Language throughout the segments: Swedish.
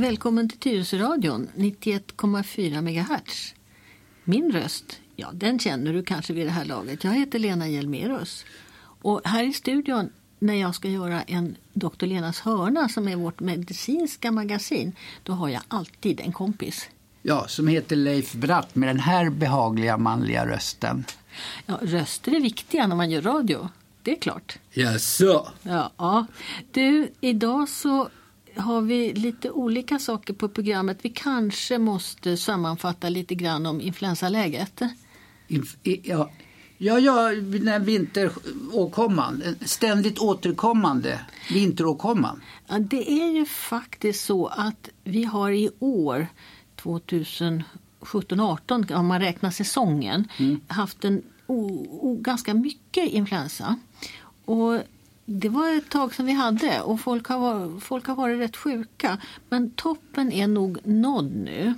Välkommen till Tyresöradion 91,4 MHz. Min röst, ja den känner du kanske vid det här laget. Jag heter Lena Hjelmerus. Och här i studion när jag ska göra en Dr. Lenas hörna som är vårt medicinska magasin, då har jag alltid en kompis. Ja, som heter Leif Bratt med den här behagliga manliga rösten. Ja, röster är viktiga när man gör radio. Det är klart. Jaså? Ja, ja. Du, idag så har vi lite olika saker på programmet. Vi kanske måste sammanfatta lite grann om influensaläget. Inf ja. Ja, ja, vinteråkomman, ständigt återkommande vinteråkomman. Ja, det är ju faktiskt så att vi har i år, 2017-18 om man räknar säsongen, mm. haft en o, o, ganska mycket influensa. Och det var ett tag som vi hade och folk har, folk har varit rätt sjuka. Men toppen är nog nådd nu.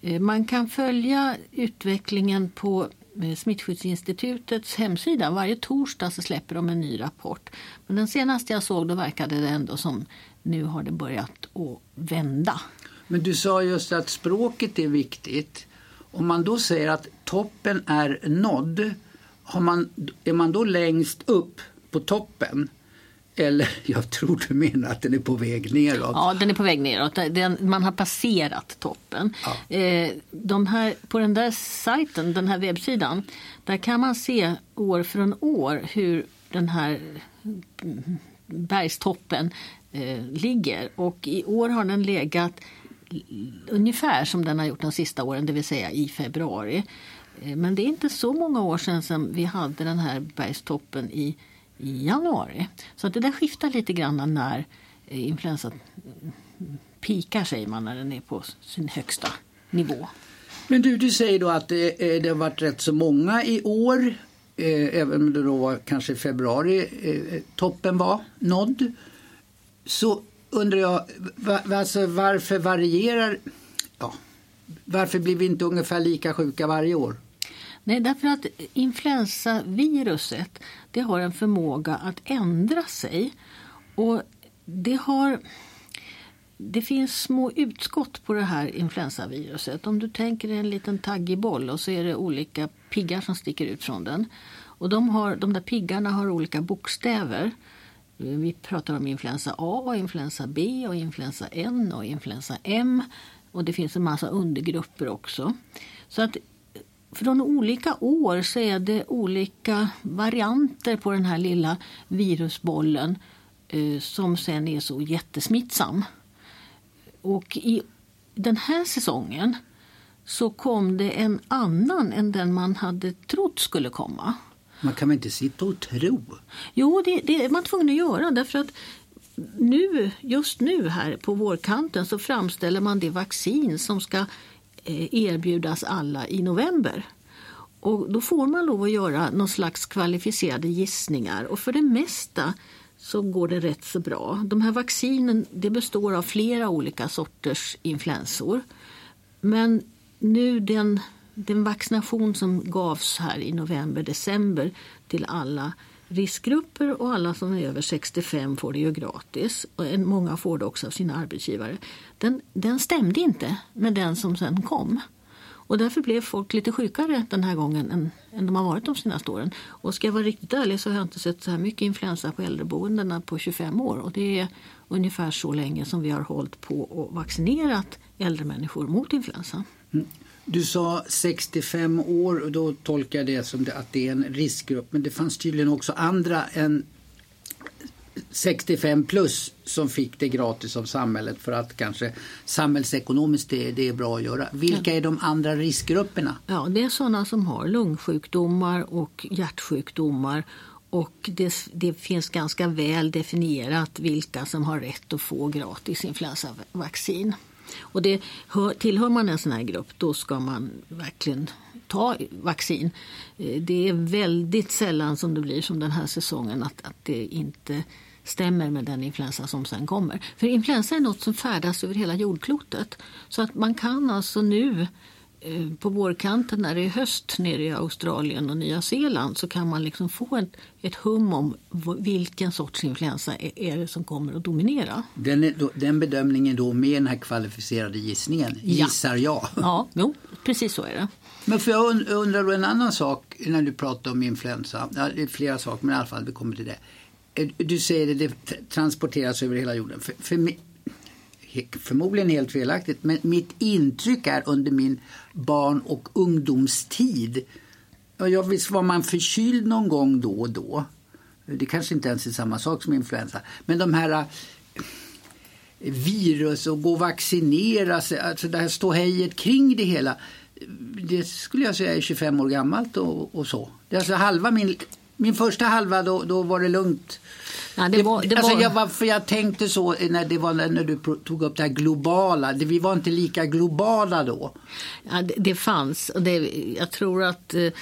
Eh, man kan följa utvecklingen på eh, Smittskyddsinstitutets hemsida. Varje torsdag så släpper de en ny rapport. Men den senaste jag såg då verkade det ändå som nu har det börjat att vända. Men du sa just att språket är viktigt. Om man då säger att toppen är nådd, har man, är man då längst upp på toppen. Eller jag tror du menar att den är på väg neråt. Ja, den är på väg neråt. Den, man har passerat toppen. Ja. Eh, de här, på den där sajten, den här webbsidan, där kan man se år från år hur den här bergstoppen eh, ligger. Och i år har den legat ungefär som den har gjort de sista åren, det vill säga i februari. Eh, men det är inte så många år sedan som vi hade den här bergstoppen i i januari. Så att det där skiftar lite grann när eh, influensan pikar säger man när den är på sin högsta nivå. Men du, du säger då att det, det har varit rätt så många i år. Eh, även om det då var kanske februari toppen var nådd. Så undrar jag alltså varför varierar ja, varför blir vi inte ungefär lika sjuka varje år? Nej, därför att influensaviruset det har en förmåga att ändra sig. Och det har... Det finns små utskott på det här influensaviruset. Om du tänker dig en liten taggig boll och så är det olika piggar som sticker ut från den. Och de, har, de där piggarna har olika bokstäver. Vi pratar om influensa A, och influensa B, och influensa N och influensa M. Och det finns en massa undergrupper också. Så att från olika år så är det olika varianter på den här lilla virusbollen eh, som sen är så jättesmittsam. Och i den här säsongen så kom det en annan än den man hade trott skulle komma. Man kan väl inte sitta och tro? Jo, det, det är man tvungen att göra därför att nu, just nu här på vårkanten så framställer man det vaccin som ska Eh, erbjudas alla i november. Och då får man lov att göra någon slags kvalificerade gissningar och för det mesta så går det rätt så bra. De här vaccinen det består av flera olika sorters influensor. Men nu den, den vaccination som gavs här i november-december till alla riskgrupper och alla som är över 65 får det ju gratis. Och många får det också av sina arbetsgivare. Den, den stämde inte med den som sen kom. Och därför blev folk lite sjukare den här gången än, än de har varit de senaste åren. Och ska jag vara riktigt ärlig så har jag inte sett så här mycket influensa på äldreboendena på 25 år. Och det är ungefär så länge som vi har hållit på och vaccinerat äldre människor mot influensa. Mm. Du sa 65 år och då tolkar jag det som att det är en riskgrupp. Men det fanns tydligen också andra än 65 plus som fick det gratis av samhället för att kanske samhällsekonomiskt det, det är bra att göra. Vilka är de andra riskgrupperna? Ja, det är sådana som har lungsjukdomar och hjärtsjukdomar och det, det, finns ganska väl definierat vilka som har rätt att få gratis influensavaccin. Och det hör, tillhör man en sån här grupp då ska man verkligen ta vaccin. Eh, det är väldigt sällan som det blir som den här säsongen att, att det inte stämmer med den influensa som sen kommer. För influensa är något som färdas över hela jordklotet. Så att man kan alltså nu eh, på vårkanten när det är höst nere i Australien och Nya Zeeland så kan man liksom få ett, ett hum om vilken sorts influensa är, är det som kommer att dominera. Den, är, den bedömningen då med den här kvalificerade gissningen, ja. gissar jag. Ja, jo, precis så är det. Men får jag undra då en annan sak när du pratar om influensa. Ja, det är flera saker, men i alla fall vi kommer till det. Eh, du säger att det transporteras över hela jorden. För, för förmodligen helt felaktigt, men mitt intryck är under min barn och ungdomstid. Ja, visst var man förkyld någon gång då och då. Det kanske inte ens är samma sak som influensa. Men de här eh, virus och gå och vaccinera sig, alltså det här ståhejet kring det hela. Det skulle jag säga är 25 år gammalt och, och så. Det är alltså halva min, min första halva då, då var det lugnt. Ja, det var, det alltså, var... jag, för jag tänkte så när, det var, när du tog upp det här globala. Vi var inte lika globala då. Ja, det, det fanns. Det, jag tror att eh,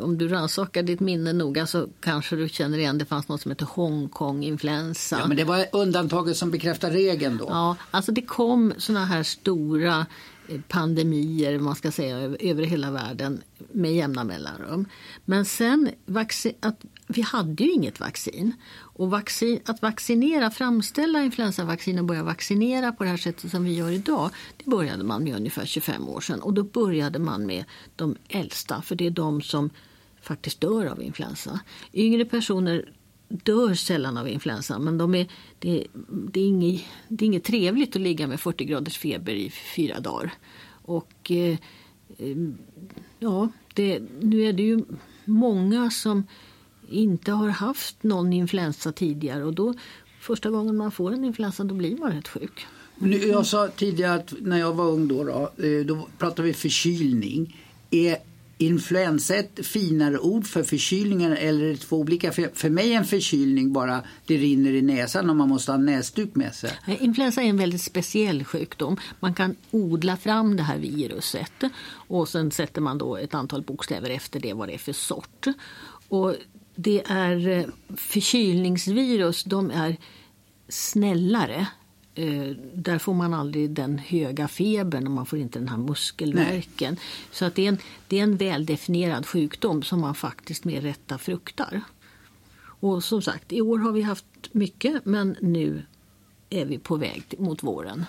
om du rannsakar ditt minne noga så kanske du känner igen det fanns något som heter Hongkong-influensa. Ja, men det var undantaget som bekräftar regeln då. Ja, alltså det kom såna här stora pandemier man ska säga, över hela världen med jämna mellanrum. Men sen, att, vi hade ju inget vaccin. Och vaccin, att vaccinera, framställa influensavaccin och börja vaccinera på det här sättet som vi gör idag, det började man med ungefär 25 år sedan. Och då började man med de äldsta, för det är de som faktiskt dör av influensa. Yngre personer dör sällan av influensa men de är, det, det, är inget, det är inget trevligt att ligga med 40 graders feber i fyra dagar. Och eh, eh, ja, det, nu är det ju många som inte har haft någon influensa tidigare och då första gången man får en influensa då blir man rätt sjuk. Jag sa tidigare att när jag var ung då, då, eh, då pratade vi förkylning. Är influensa ett finare ord för förkylningen eller är det två olika? För, för mig är en förkylning bara det rinner i näsan och man måste ha näsduk med sig. Eh, influensa är en väldigt speciell sjukdom. Man kan odla fram det här viruset och sen sätter man då ett antal bokstäver efter det vad det är för sort. Och det är eh, förkylningsvirus, de är snällare eh, där får man aldrig den höga febern och man får inte den här muskelvärken. Nej. Så att det är, en, det är en väldefinierad sjukdom som man faktiskt med rätta fruktar. Och som sagt, i år har vi haft mycket men nu är vi på väg mot våren.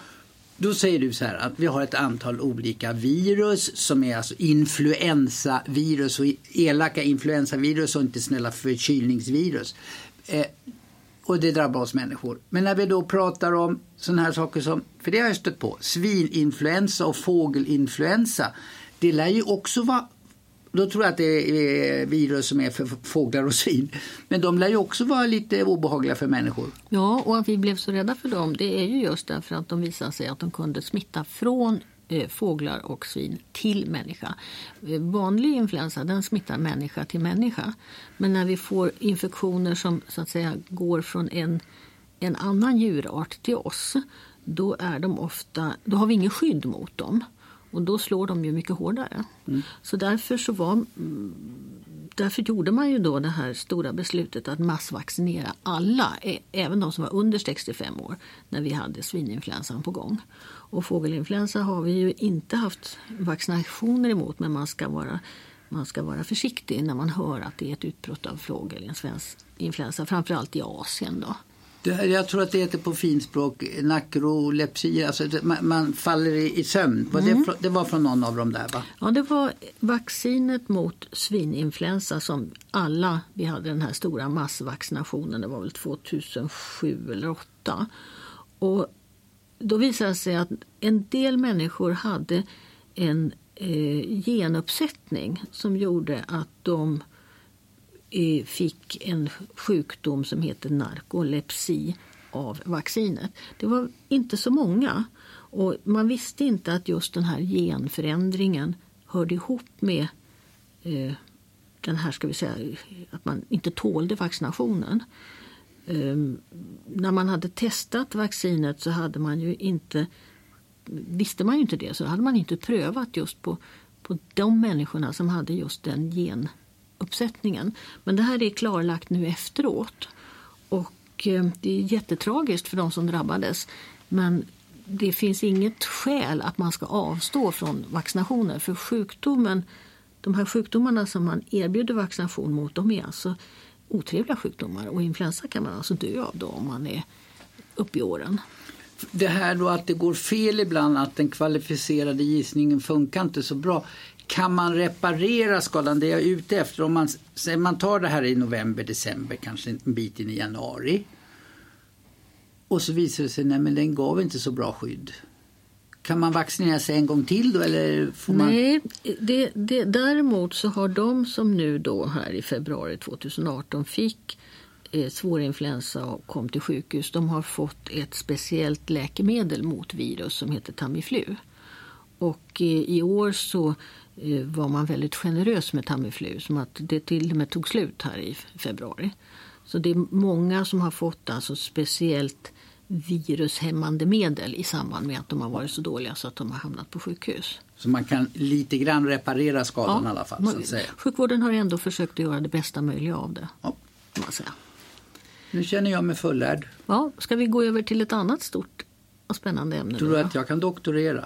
Då säger du så här att vi har ett antal olika virus som är alltså influensavirus och elaka influensavirus och inte snälla förkylningsvirus. Eh, och det drabbar oss människor. Men när vi då pratar om sådana här saker som, för det har jag stött på, svininfluensa och fågelinfluensa. Det lär ju också vara då tror jag att det är virus som är för fåglar och svin. Men de lär ju också vara lite obehagliga för människor. Ja, och att vi blev så rädda för dem det är ju just därför att de visade sig att de kunde smitta från fåglar och svin till människa. Eh, vanlig influensa den smittar människa till människa. Men när vi får infektioner som så att säga går från en, en annan djurart till oss då, är de ofta, då har vi inget skydd mot dem. Och då slår de ju mycket hårdare. Mm. Så därför så var Därför gjorde man ju då det här stora beslutet att massvaccinera alla, även de som var under 65 år, när vi hade svininfluensan på gång. Och fågelinfluensa har vi ju inte haft vaccinationer emot, men man ska vara, man ska vara försiktig när man hör att det är ett utbrott av fågelinfluensa, framförallt i Asien. Då. Jag tror att det heter på finspråk nakrolepsi, alltså man, man faller i, i sömn. Mm. det, det, var från någon av dem där va? Ja, det var vaccinet mot svininfluensa som alla, vi hade den här stora massvaccinationen, det var väl 2007 eller 2008. Och då visade det sig att en del människor hade en eh, genuppsättning som gjorde att de eh, fick en sjukdom som heter narkolepsi av vaccinet. Det var inte så många och man visste inte att just den här genförändringen hörde ihop med eh, den här, ska vi säga, att man inte tålde vaccinationen. Ehm, när man hade testat vaccinet så hade man ju inte visste man ju inte det så hade man inte prövat just på, på de människorna som hade just den genuppsättningen. Men det här är klarlagt nu efteråt. Och eh, det är jättetragiskt för de som drabbades. Men det finns inget skäl att man ska avstå från vaccinationer för sjukdomen, de här sjukdomarna som man erbjuder vaccination mot de är alltså otrevliga sjukdomar och influensa kan man alltså dö av då om man är uppe i åren. Det här då att det går fel ibland, att den kvalificerade gissningen funkar inte så bra. Kan man reparera skadan? Det jag är ute efter, om man, man tar det här i november, december, kanske en bit in i januari. Och så visar det sig, nej men den gav inte så bra skydd. Kan man vaccinera sig en gång till då eller får man... Nej, det, det, däremot så har de som nu då här i februari 2018 fick eh, svår influensa och kom till sjukhus, de har fått ett speciellt läkemedel mot virus som heter Tamiflu. Och eh, i år så eh, var man väldigt generös med Tamiflu, som att det till och med tog slut här i februari. Så det är många som har fått alltså speciellt virushämmande medel i samband med att de har varit så dåliga så att de har hamnat på sjukhus. Så man kan lite grann reparera skadan ja, i alla fall? Så att säga. Sjukvården har ändå försökt att göra det bästa möjliga av det. Ja. Man säga. Nu känner jag mig fullärd. Ja, ska vi gå över till ett annat stort och spännande ämne? Tror du att jag kan doktorera?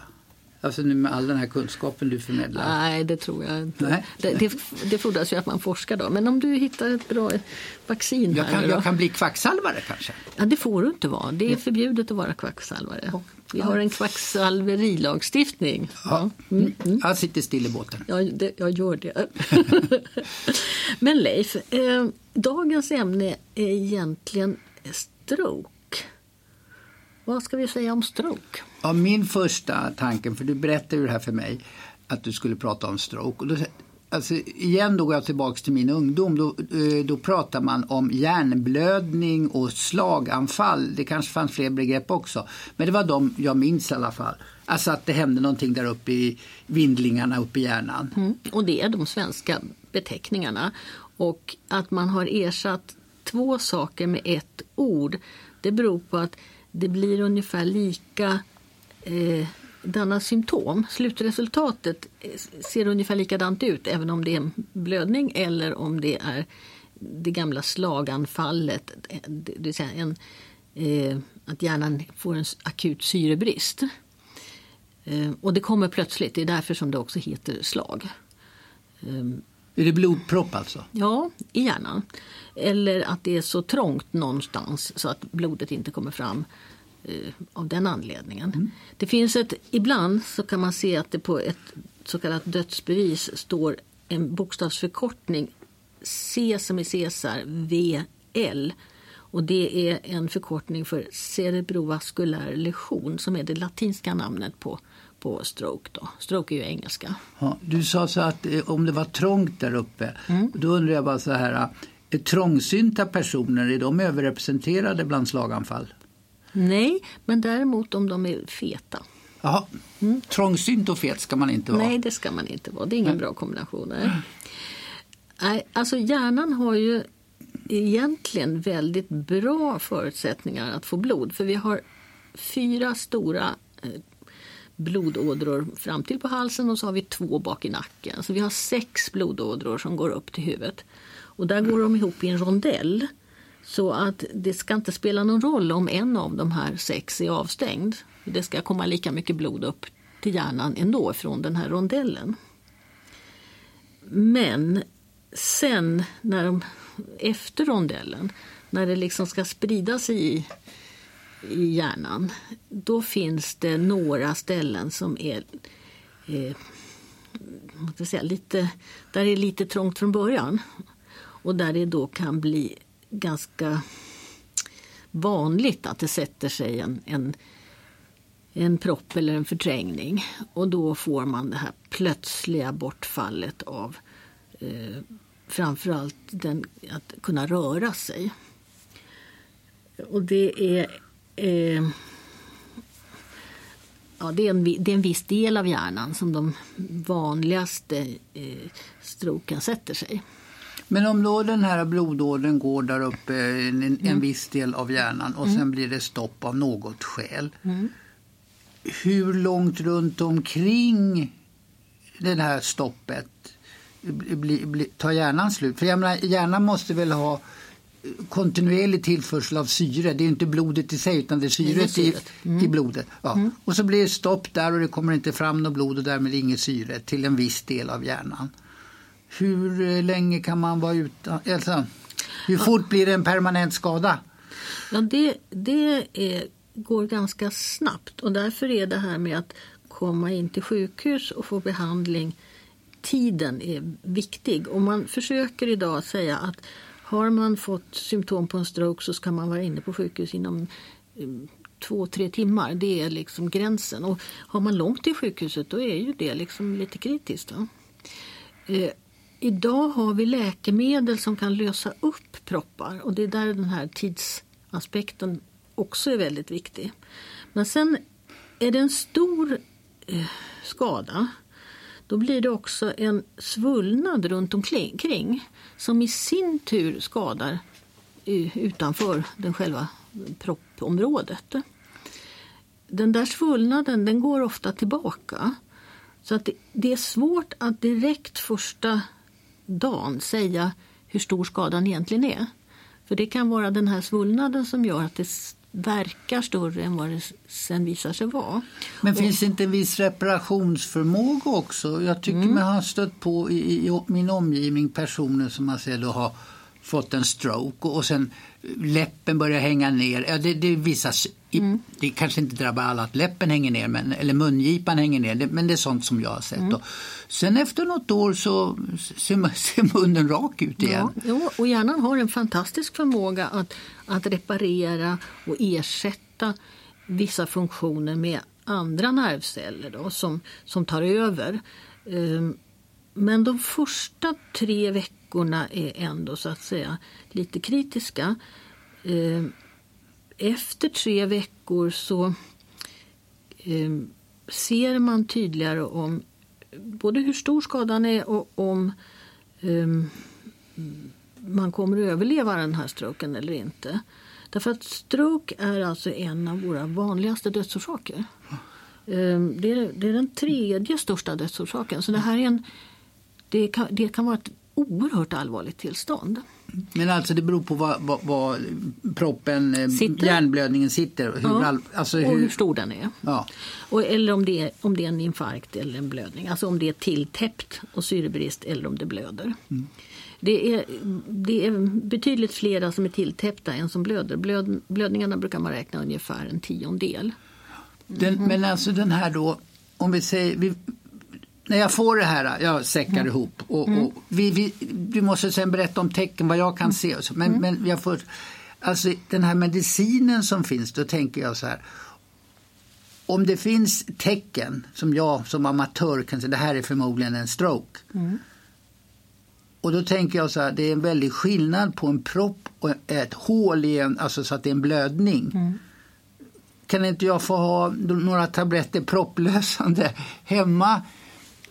Alltså nu med all den här kunskapen du förmedlar? Nej, det tror jag inte. Nej. Det, det, det fordras ju att man forskar då. Men om du hittar ett bra vaccin jag här. Kan, jag kan bli kvacksalvare kanske? Ja, det får du inte vara. Det är förbjudet att vara kvacksalvare. Vi har en kvacksalverilagstiftning. Ja. Mm, mm. Jag sitter still i båten. Ja, det, jag gör det. Men Leif, eh, dagens ämne är egentligen stroke. Vad ska vi säga om stroke? Ja, min första tanke, för du berättade ju det här för mig, att du skulle prata om stroke. Och då, alltså, igen då går jag tillbaka till min ungdom. Då, eh, då pratar man om hjärnblödning och slaganfall. Det kanske fanns fler begrepp också. Men det var de jag minns i alla fall. Alltså att det hände någonting där uppe i vindlingarna uppe i hjärnan. Mm. Och det är de svenska beteckningarna. Och att man har ersatt två saker med ett ord. Det beror på att det blir ungefär lika eh, denna symptom. Slutresultatet eh, ser ungefär likadant ut även om det är en blödning eller om det är det gamla slaganfallet, det vill säga en, eh, att hjärnan får en akut syrebrist. Eh, och det kommer plötsligt, det är därför som det också heter slag. Ehm, är det blodpropp alltså? Ja, i hjärnan. Eller att det är så trångt någonstans så att blodet inte kommer fram eh, av den anledningen. Mm. Det finns ett, ibland så kan man se att det på ett så kallat dödsbevis står en bokstavsförkortning C som i Caesar, VL. Och det är en förkortning för cerebrovaskulär lesion som är det latinska namnet på på stroke. Då. Stroke är ju engelska. Ja, du sa så att eh, om det var trångt där uppe. Mm. Då undrar jag bara så här. Är trångsynta personer, är de överrepresenterade bland slaganfall? Nej, men däremot om de är feta. Jaha. Mm. Trångsynt och fet ska man inte vara? Nej, det ska man inte vara. Det är ingen Nej. bra kombination. Nej, alltså hjärnan har ju egentligen väldigt bra förutsättningar att få blod. För vi har fyra stora eh, blodådror fram till på halsen och så har vi två bak i nacken. Så vi har sex blodådror som går upp till huvudet. Och där går de ihop i en rondell. Så att det ska inte spela någon roll om en av de här sex är avstängd. Det ska komma lika mycket blod upp till hjärnan ändå från den här rondellen. Men sen när de, efter rondellen, när det liksom ska sprida sig i i hjärnan, då finns det några ställen som är eh, säga, lite, där det är lite trångt från början. Och där det då kan bli ganska vanligt att det sätter sig en, en, en propp eller en förträngning. Och då får man det här plötsliga bortfallet av eh, framförallt den, att kunna röra sig. Och det är eh, ja, det, är en, det är en viss del av hjärnan som de vanligaste eh, stroken sätter sig. Men om då den här blodådern går där uppe en, en mm. viss del av hjärnan och mm. sen blir det stopp av något skäl. Mm. Hur långt runt omkring det här stoppet bli, bli, tar hjärnan slut? För jag menar, hjärnan måste väl ha kontinuerlig tillförsel av syre. Det är inte blodet i sig utan det är syret. I, mm. i, blodet. Ja. Mm. Och så blir det stopp där och det kommer inte fram något blod och därmed inget syre till en viss del av hjärnan. Hur eh, länge kan man vara utan? Alltså, hur fort blir det en permanent skada? Ja, det, det är, går ganska snabbt och därför är det här med att komma in till sjukhus och få behandling tiden är viktig. Och man försöker idag säga att har man fått symptom på en stroke så ska man vara inne på sjukhus inom eh, två, tre timmar. Det är liksom gränsen. Och har man långt till sjukhuset då är ju det liksom lite kritiskt. Eh, idag har vi läkemedel som kan lösa upp proppar och det är där den här tidsaspekten också är väldigt viktig. Men sen är det en stor eh, skada då blir det också en svullnad runt omkring som i sin tur skadar utanför den själva proppområdet. Den där svullnaden den går ofta tillbaka. Så att det, det är svårt att direkt första dagen säga hur stor skadan egentligen är. För det kan vara den här svullnaden som gör att det verkar större än vad det sen visar sig vara. Men finns det inte en viss reparationsförmåga också? Jag tycker mm. man har stött på i, i, min omgivning personer som man ser då har fått en stroke och sen läppen börjar hänga ner. Ja, det, det, vissa, mm. det kanske inte drabbar alla att läppen hänger ner men, eller mungipan hänger ner det, men det är sånt som jag har sett. Mm. Sen efter något år så ser, ser munnen rak ut igen. Ja, ja, och hjärnan har en fantastisk förmåga att, att reparera och ersätta vissa funktioner med andra nervceller då, som, som tar över. Um, men de första tre veckorna är ändå så att säga lite kritiska. Ehm, efter tre veckor så ehm, ser man tydligare om både hur stor skadan är och om ehm, man kommer att överleva den här stroken eller inte. Därför att stroke är alltså en av våra vanligaste dödsorsaker. Det är, det är den tredje största dödsorsaken. Så det här är en det kan, det kan vara ett oerhört allvarligt tillstånd. Men alltså det beror på vad, vad, vad proppen, eh, sitter. hjärnblödningen sitter? Hur, ja, alltså hur, och hur stor den är. Ja. Och, eller om det, är, om det är en infarkt eller en blödning. Alltså om det är tilltäppt och syrebrist eller om det blöder. Mm. Det, är, det är betydligt flera som är tilltäppta än som blöder. Blöd, blödningarna brukar man räkna ungefär en tiondel. Den, mm. Men alltså den här då, om vi säger, vi, när jag får det här, jag säckar mm. ihop. Och, mm. och vi, vi, du måste sen berätta om tecken, vad jag kan mm. se. Men, mm. men jag får, alltså, den här medicinen som finns, då tänker jag så här. Om det finns tecken som jag som amatör kan säga, det här är förmodligen en stroke. Och då tänker jag så här, det är en väldig skillnad på en propp och ett hål i en, alltså så att det är en blödning. Mm kan inte jag få ha några tabletter propplösande hemma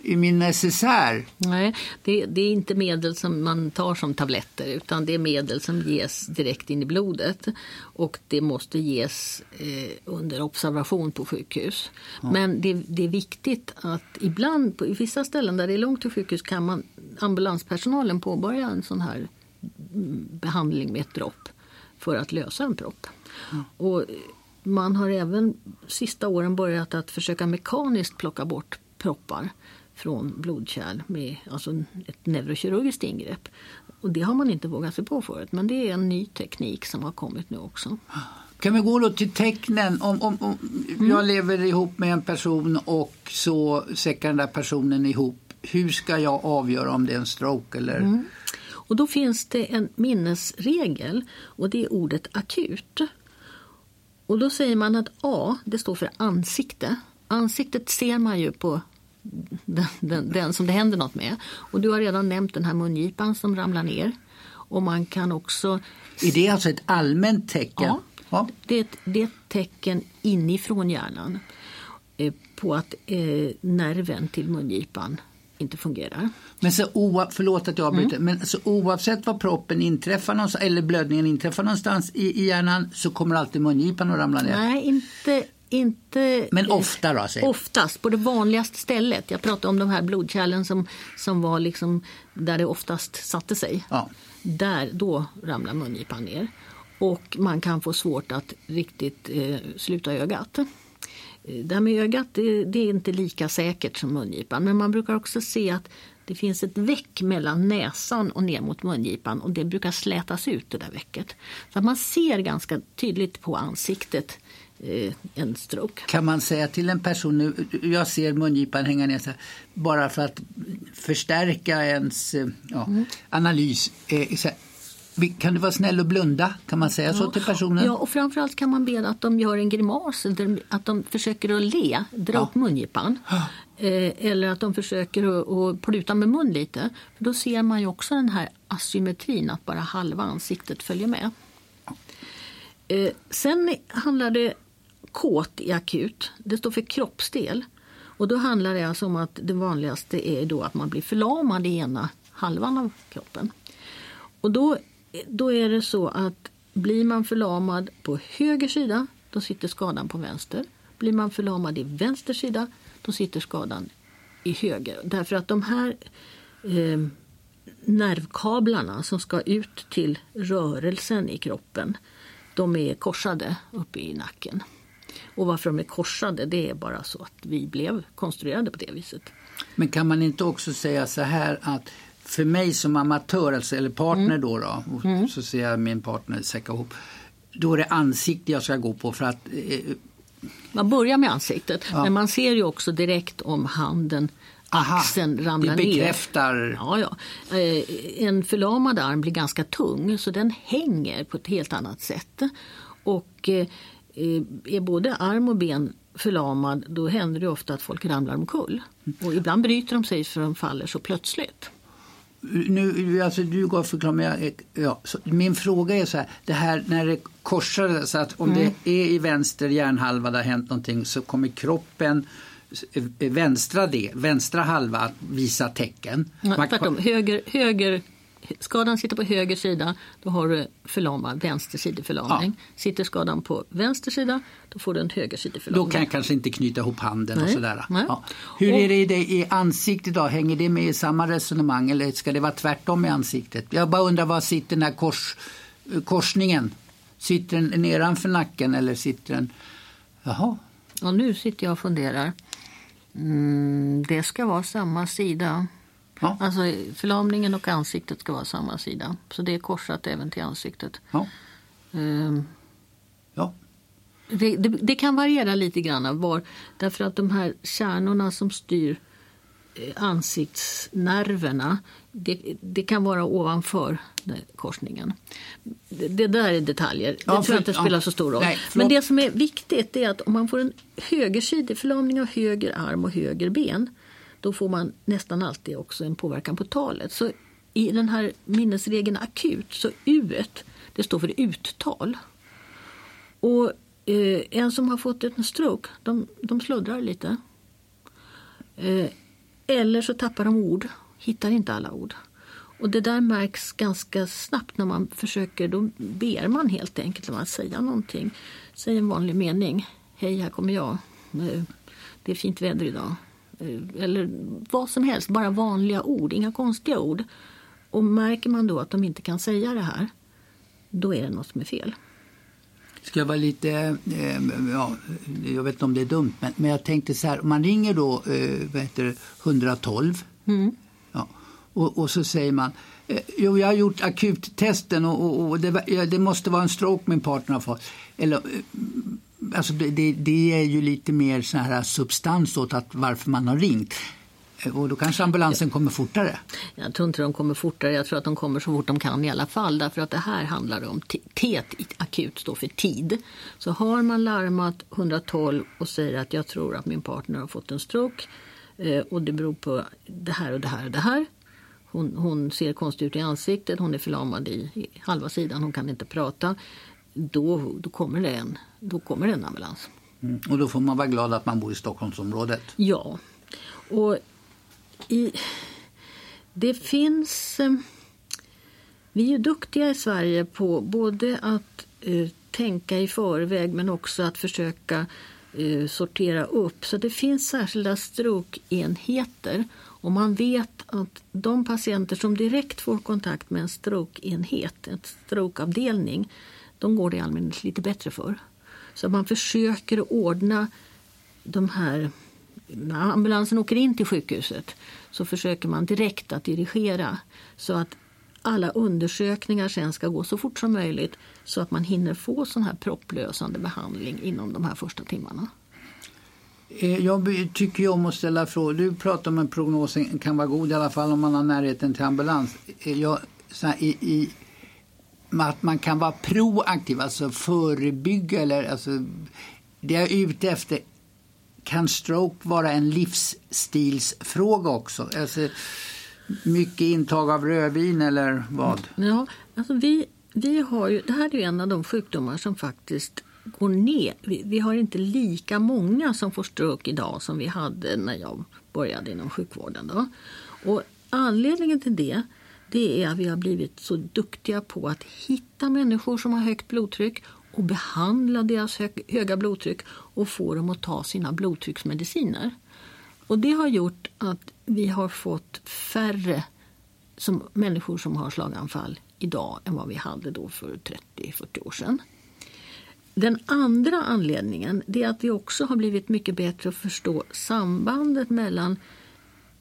i min necessär. Nej, det, det, är inte medel som man tar som tabletter utan det är medel som ges direkt in i blodet. Och det måste ges eh, under observation på sjukhus. Ja. Men det, det, är viktigt att ibland, på vissa ställen där det är långt till sjukhus kan man, ambulanspersonalen påbörja en sån här mm, behandling med ett dropp för att lösa en propp. Ja. Och man har även sista åren börjat att försöka mekaniskt plocka bort proppar från blodkärl med alltså ett neurokirurgiskt ingrepp. Och det har man inte vågat sig på förut men det är en ny teknik som har kommit nu också. Kan vi gå då till tecknen? Om, om, om mm. jag lever ihop med en person och så säckar den där personen ihop. Hur ska jag avgöra om det är en stroke eller? Mm. Och då finns det en minnesregel och det är ordet akut. Och då säger man att A det står för ansikte. Ansiktet ser man ju på den, den, den, som det händer något med. Och du har redan nämnt den här mungipan som ramlar ner. Och man kan också... Är det alltså ett allmänt tecken? Ja, ja. Det, det är ett tecken inifrån hjärnan eh, på att eh, nerven till mungipan inte fungerar. Men så oa, förlåt att jag avbryter, mm. men så oavsett var proppen inträffar någonstans, eller blödningen inträffar någonstans i, i hjärnan så kommer alltid mungipan att ramla ner? Nej, inte inte... Men ofta då? Säg. Oftast, på det vanligaste stället. Jag pratar om de här blodkärlen som, som var liksom där det oftast satte sig. Ja. Där, då ramlar mungipan ner. Och man kan få svårt att riktigt eh, sluta ögat. Eh, Det här med ögat det, det är inte lika säkert som mungipan men man brukar också se att det finns ett väck mellan näsan och ner mot mungipan och det brukar slätas ut det där väcket. Så man ser ganska tydligt på ansiktet eh, en stroke. Kan man säga till en person nu, jag ser mungipan hänga ner så här, bara för att förstärka ens eh, ja, Mm. analys. Eh, här, kan du vara snäll och blunda? Kan man säga så till personen? Ja, och framförallt kan man be att de gör en grimas, att de försöker att le, dra Ja. upp mungipan. Eh, eller att de försöker att, pluta med mun lite. För då ser man ju också den här asymmetrin, att bara halva ansiktet följer med. Eh, sen handlar det kåt i akut. Det står för kroppsdel. Och då handlar det alltså om att det vanligaste är då att man blir förlamad i ena halvan av kroppen. Och då, då är det så att blir man förlamad på höger sida, då sitter skadan på vänster. Blir man förlamad i vänster sida, då sitter skadan i höger. Därför att de här eh, nervkablarna som ska ut till rörelsen i kroppen, de är korsade uppe i nacken. Och varför de är korsade, det är bara så att vi blev konstruerade på det viset. Men kan man inte också säga så här att för mig som amatör, alltså, eller partner Mm. då, då och så ser jag min partner säcka ihop. Då är det ansikte jag ska gå på för att eh, Man börjar med ansiktet, Ja. men man ser ju också direkt om handen, Aha, axeln ramlar det ner. bekräftar. Ja, ja. Eh, En förlamad arm blir ganska tung så den hänger på ett helt annat sätt. Och eh, är både arm och ben förlamad då händer det ofta att folk ramlar omkull. Och ibland bryter de sig för de faller så plötsligt. Nu, alltså du gav förklaring, men jag, ja, så min fråga är så här, det här när det korsar, så att om Mm. det är i vänster hjärnhalva det har hänt någonting så kommer kroppen eh, vänstra, del, vänstra halva att visa tecken. Man- Tvärtom, höger, höger, skadan sitter på höger sida, då har du förlamad vänstersideförlamning. Sitter skadan på vänster sida, då får du en Då högersideförlamning. kan jag kanske inte knyta ihop handen och Nej, sådär. nej. Ja. Hur Och- är det i, det i ansiktet då? Hänger det med i samma resonemang eller ska det vara tvärtom i ansiktet? Jag bara undrar var sitter den här kors, korsningen? Sitter den nedanför nacken eller sitter den... Jaha, Och nu sitter jag och funderar. Mm, det ska vara samma sida. Ja. Alltså förlamningen och ansiktet ska vara samma sida. Så det är korsat även till ansiktet. ja, Ehm, ja. Det, det, det kan variera lite grann var, därför att de här kärnorna som styr eh, ansiktsnerverna, det, det kan vara ovanför korsningen. Det, där är detaljer, det Ja, tror jag inte spelar ja. så stor roll. Nej, Men det som är viktigt är att om man får en högersidig förlamning av höger arm och höger ben, då får man nästan alltid också en påverkan på talet. Så i den här minnesregeln akut, så U det står för uttal. Och eh, en som har fått en stroke, de, de sluddrar lite. Eh, eller så tappar de ord, hittar inte alla ord. Och det där märks ganska snabbt när man försöker, då ber man helt enkelt om att säga någonting. Säg en vanlig mening. Hej, här kommer jag. Eh, det är fint väder idag. Eh, Eller vad som helst, bara vanliga ord, inga konstiga ord. Och märker man då att de inte kan säga det här, då är det något som är fel. Ska jag vara lite, eh, ja, jag vet inte om det är dumt, men, men jag tänkte så här, om man ringer då, eh, vad heter det, 112 Mm. ja, och, och så säger man, eh, jo jag har gjort akuttesten och, och, och det, det måste vara en stroke min partner har fått. Eller, eh, alltså det, det, är ju lite mer så här substans åt att varför man har ringt. Eh, Och då kanske ambulansen kommer fortare. Jag tror inte de kommer fortare, jag tror att de kommer så fort de kan i alla fall. Därför att det här handlar om T T i akut står för tid. Så har man larmat 112 och säger att jag tror att min partner har fått en stroke eh, och det beror på det här och det här och det här. Hon, hon ser konstig ut i ansiktet, hon är förlamad i, i halva sidan, hon kan inte prata. Då, då, kommer det en, då kommer det en ambulans. Mm. Och då får man vara glad att man bor i Stockholmsområdet. Ja. Och i, det finns... eh, Vi är ju duktiga i Sverige på både att eh, tänka i förväg men också att försöka eh, sortera upp. Så det finns särskilda strokeenheter och man vet att de patienter som direkt får kontakt med en strokeenhet, en strokeavdelning, de går det i allmänhet lite bättre för. Så man försöker ordna de här när ambulansen åker in till sjukhuset så försöker man direkt att dirigera så att alla undersökningar sen ska gå så fort som möjligt så att man hinner få sån här propplösande behandling inom de här första timmarna. Eh, jag tycker om att ställa frågor. Du pratar om att prognosen kan vara god i alla fall om man har närheten till ambulans. Eh, jag, här, i, i, att man kan vara proaktiv, alltså förebygga eller alltså, det jag är ute efter kan stroke vara en livsstilsfråga också? Alltså, mycket intag av rödvin eller vad? Mm. Ja, alltså vi, vi har ju, det här är ju en av de sjukdomar som faktiskt går ner. Vi, vi, har inte lika många som får stroke idag som vi hade när jag började inom sjukvården. Då. Och anledningen till det, det är att vi har blivit så duktiga på att hitta människor som har högt blodtryck och behandla deras höga blodtryck och få dem att ta sina blodtrycksmediciner. Och det har gjort att vi har fått färre som, människor som har slaganfall idag än vad vi hade då för 30-40 år sedan. Den andra anledningen är att vi också har blivit mycket bättre att förstå sambandet mellan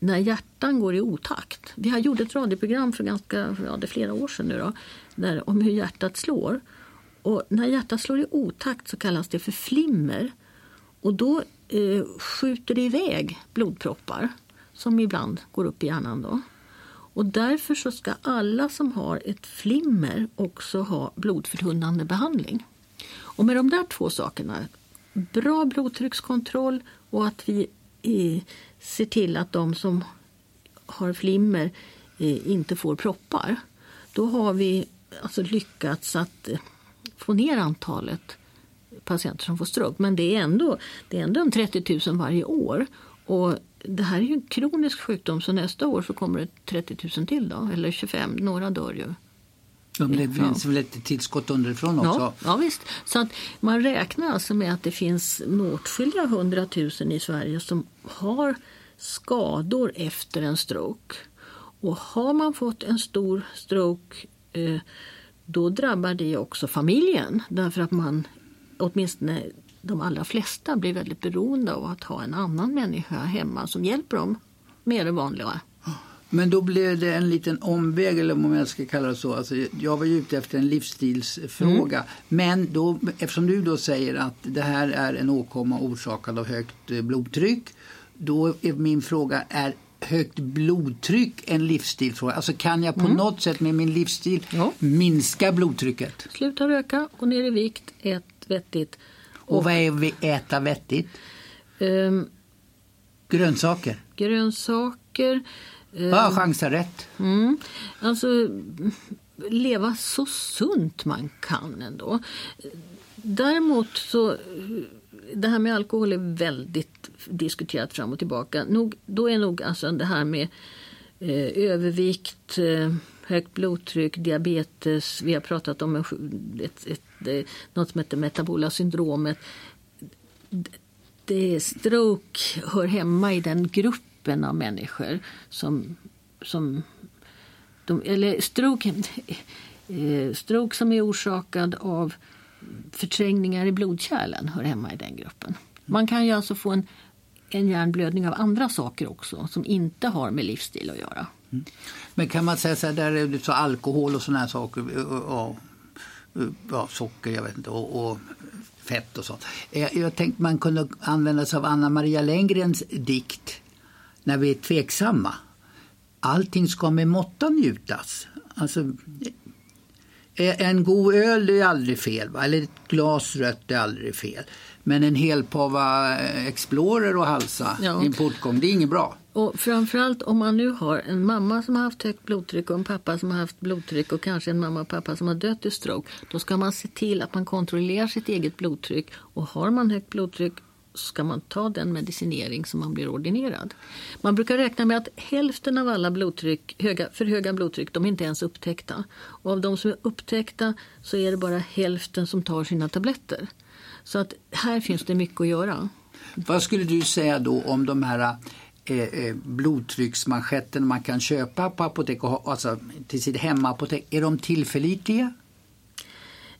när hjärtan går i otakt. Vi har gjort ett radioprogram för ganska, ja, det flera år sedan nu då, där, om hur hjärtat slår. Och när hjärtat slår i otakt så kallas det för flimmer. Och då eh, skjuter det iväg blodproppar som ibland går upp i hjärnan. Då. Och därför så ska alla som har ett flimmer också ha blodförtunnande behandling. Och med de där två sakerna, bra blodtryckskontroll och att vi eh, ser till att de som har flimmer eh, inte får proppar, då har vi alltså lyckats att eh, få ner antalet patienter som får stroke. Men det är ändå, det är ändå en 30 000 varje år. Och det här är ju en kronisk sjukdom så nästa år så kommer det 30 000 till då, eller 25, några dör ju. Ja, det finns väl ett tillskott underifrån också? Ja, ja visst. Så att man räknar alltså med att det finns åtskilliga hundratusen i Sverige som har skador efter en stroke. Och har man fått en stor stroke eh, då drabbar det också familjen därför att man åtminstone de allra flesta blir väldigt beroende av att ha en annan människa hemma som hjälper dem med det vanliga. Men då blev det en liten omväg, eller om jag ska kalla det så. Alltså, jag var ju ute efter en livsstilsfråga. Mm. Men då, eftersom du då säger att det här är en åkomma orsakad av högt eh, blodtryck. Då är min fråga, är högt blodtryck en livsstilsfråga? Alltså kan jag på mm. något sätt med min livsstil ja. minska blodtrycket? Sluta röka, gå ner i vikt, ät vettigt. Och, och vad är vi äta vettigt? Um, grönsaker? Grönsaker. Um, ja, chansar rätt. Mm, alltså leva så sunt man kan ändå. Däremot så det här med alkohol är väldigt diskuterat fram och ttillbaka. Nog, då är nog alltså det här med eh, övervikt, eh, högt blodtryck, diabetes, vi har pratat om ett, ett, ett, eh, något som heter metabola syndromet. Det, stroke hör hemma i den gruppen av människor som, som de, eller stroke, eh, stroke som är orsakad av förträngningar i blodkärlen hör hemma i den gruppen. Man kan ju alltså få en, en hjärnblödning av andra saker också som inte har med livsstil att göra. Mm. Men kan man säga så här, där är det så alkohol och sådana här saker, eh, eh, och, ja, socker jag vet inte, och, och fett och sånt. Jag, jag tänkte man kunde använda sig av Anna Maria Lenngrens dikt när vi är tveksamma. Allting ska med måtta njutas. Alltså, en god öl är aldrig fel, va? eller ett glas rött är aldrig fel. Men en hel pava eh, Explorer och halsa ja. i en portgång, det är inget bra. Och framförallt om man nu har en mamma som har haft högt blodtryck och en pappa som har haft blodtryck och kanske en mamma och pappa som har dött i stroke. Då ska man se till att man kontrollerar sitt eget blodtryck. Och har man högt blodtryck ska man ta den medicinering som man blir ordinerad. Man brukar räkna med att hälften av alla blodtryck, höga, för höga blodtryck de är inte ens upptäckta. Och av de som är upptäckta så är det bara hälften som tar sina tabletter. Så att här finns det mycket att göra. Vad skulle du säga då om de här eh, eh blodtrycksmanschetten man kan köpa på apotek, alltså till sitt hemmaapotek? Är de tillförlitliga?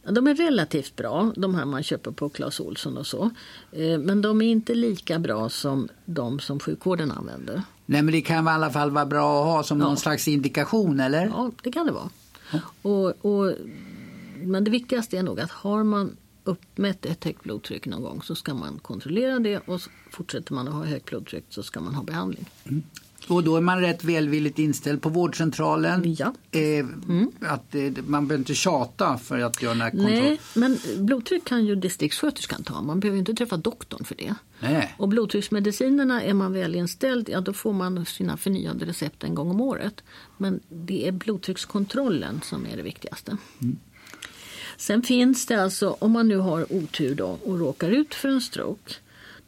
De är relativt bra, de här man köper på Clas Olsson och så. Eh, men de är inte lika bra som de som sjukvården använder. Nej, men det kan i alla fall vara bra att ha som ja. någon slags indikation, eller? Ja, det kan det vara. Ja. Och, och, men det viktigaste är nog att har man uppmätt ett högt blodtryck någon gång så ska man kontrollera det och fortsätter man att ha högt blodtryck så ska man ha behandling. Mm. Och då är man rätt välvilligt inställd på vårdcentralen. Ja. Eh, mm. att, eh, man behöver inte tjata för att göra den här kontrollen. Nej, men blodtryck kan ju distriktssköterskan ta. Man behöver inte träffa doktorn för det. Nej. Och blodtrycksmedicinerna är man väl inställd, ja då får man sina förnyade recept en gång om året. Men det är blodtryckskontrollen som är det viktigaste. Mm. Sen finns det alltså, om man nu har otur då och råkar ut för en stroke,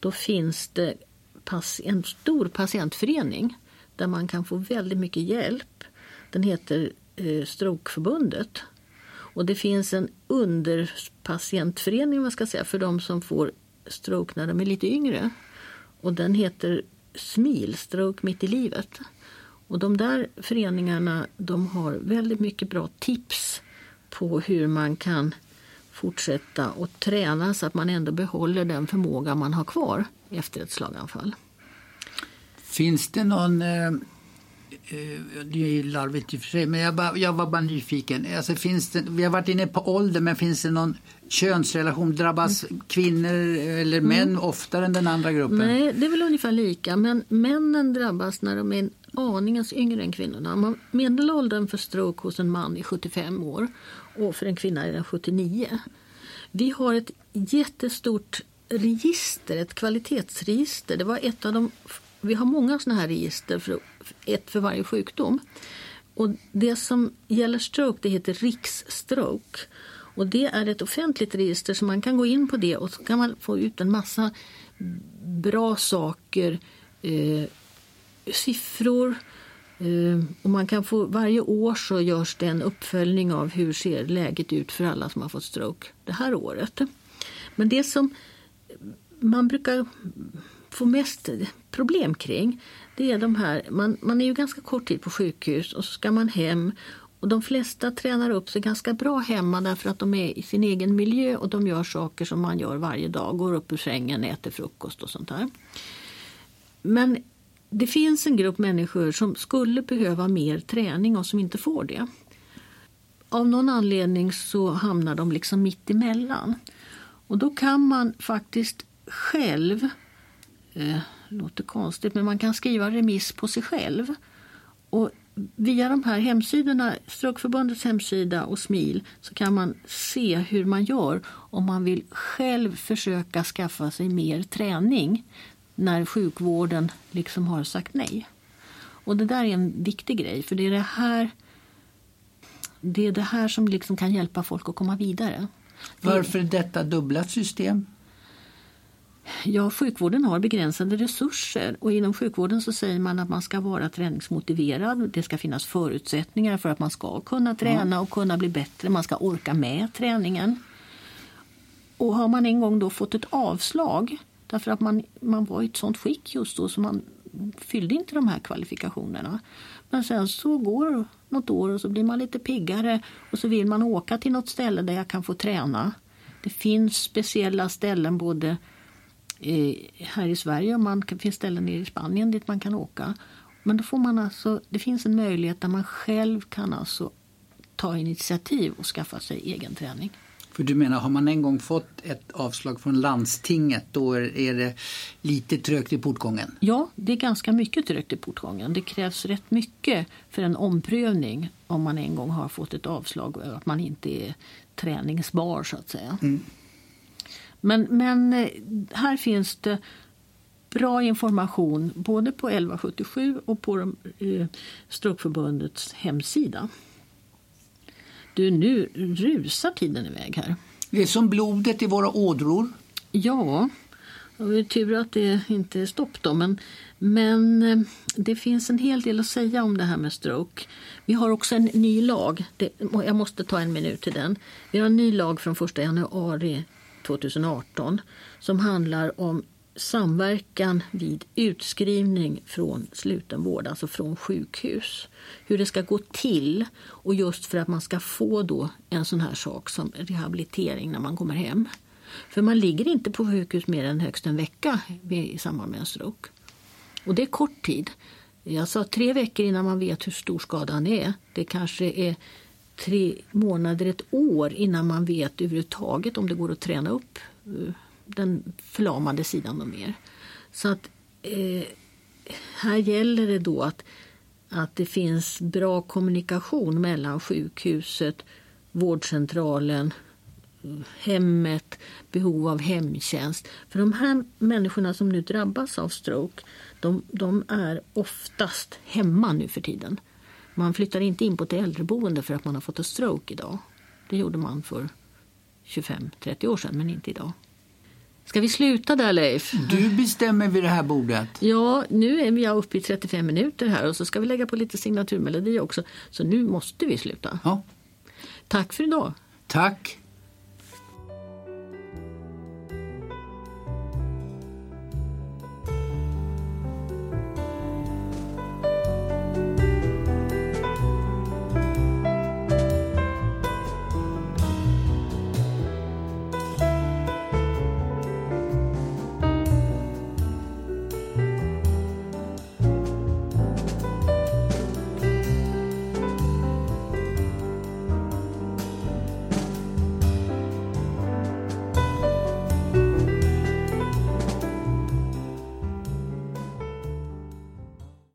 då finns det en stor patientförening där man kan få väldigt mycket hjälp. Den heter eh, Strokeförbundet. Och det finns en underpatientförening man ska säga, för de som får stroke när de är lite yngre. Och den heter SMIL, Stroke mitt i livet. Och de där föreningarna de har väldigt mycket bra tips på hur man kan fortsätta att träna så att man ändå behåller den förmåga man har kvar efter ett slaganfall. Finns det någon eh, eh, det är larvigt i och för sig, men jag, bara, jag var bara nyfiken. Alltså, finns det, vi har varit inne på ålder, men finns det någon könsrelation? Drabbas mm. kvinnor eller män mm. oftare än den andra gruppen? Nej, det är väl ungefär lika. Men männen drabbas när de är aningens yngre än kvinnorna. Medelåldern för stroke hos en man är 75 år och för en kvinna är den 79. Vi har ett jättestort register, ett kvalitetsregister. Det var ett av de vi har många sådana här register, för, ett för varje sjukdom. Och det som gäller stroke det heter riksstroke. Och det är ett offentligt register så man kan gå in på det och så kan man få ut en massa bra saker, eh, siffror. Eh, och man kan få, varje år så görs det en uppföljning av hur ser läget ut för alla som har fått stroke det här året. Men det som man brukar får mest problem kring det är de här, man, man är ju ganska kort tid på sjukhus och så ska man hem och de flesta tränar upp sig ganska bra hemma därför att de är i sin egen miljö och de gör saker som man gör varje dag, går upp ur sängen, äter frukost och sånt där. Men det finns en grupp människor som skulle behöva mer träning och som inte får det. Av någon anledning så hamnar de liksom mitt emellan. Och då kan man faktiskt själv eh, låter konstigt, men man kan skriva remiss på sig själv. Och via de här hemsidorna, Strokeförbundets hemsida och SMIL, så kan man se hur man gör om man vill själv försöka skaffa sig mer träning när sjukvården liksom har sagt nej. Och det där är en viktig grej, för det är det här, det, är det här som liksom kan hjälpa folk att komma vidare. Varför detta dubbla system? Ja, sjukvården har begränsade resurser och inom sjukvården så säger man att man ska vara träningsmotiverad. Det ska finnas förutsättningar för att man ska kunna träna och kunna bli bättre. Man ska orka med träningen. Och har man en gång då fått ett avslag därför att man, man var i ett sånt skick just då så man fyllde inte de här kvalifikationerna. Men sen så går något år och så blir man lite piggare och så vill man åka till något ställe där jag kan få träna. Det finns speciella ställen både här i Sverige och man kan, finns ställen nere i Spanien dit man kan åka. Men då får man alltså, det finns en möjlighet där man själv kan alltså ta initiativ och skaffa sig egen träning. För du menar, har man en gång fått ett avslag från landstinget då är det lite trögt i portgången? Ja, det är ganska mycket trögt i portgången. Det krävs rätt mycket för en omprövning om man en gång har fått ett avslag och att man inte är träningsbar så att säga. Mm. Men, men eh, här finns det bra information både på 1177 och på eh, Strokeförbundets hemsida. Du, nu rusar tiden iväg här. Det är som blodet i våra ådror. Ja, det är tur att det inte är stopp då. Men, men eh, det finns en hel del att säga om det här med stroke. Vi har också en ny lag. Det, jag måste ta en minut till den. Vi har en ny lag från 1 januari 2018 som handlar om samverkan vid utskrivning från slutenvård, alltså från sjukhus. Hur det ska gå till och just för att man ska få då en sån här sak som rehabilitering när man kommer hem. För man ligger inte på sjukhus mer än högst en vecka i samband med en stroke. Och det är kort tid. Jag sa tre veckor innan man vet hur stor skadan är. Det kanske är tre månader, ett år innan man vet överhuvudtaget om det går att träna upp eh, den förlamade sidan och mer. Så att eh, här gäller det då att, att det finns bra kommunikation mellan sjukhuset, vårdcentralen, hemmet, behov av hemtjänst. För de här människorna som nu drabbas av stroke, de, de är oftast hemma nu för tiden. Man flyttar inte in på ett äldreboende för att man har fått en stroke idag. Det gjorde man för 25-30 år sedan, men inte idag. Ska vi sluta där Leif? Du bestämmer vid det här bordet. Ja, nu är vi uppe i 35 minuter här och så ska vi lägga på lite signaturmelodi också. Så nu måste vi sluta. Ja. Tack för idag. Tack.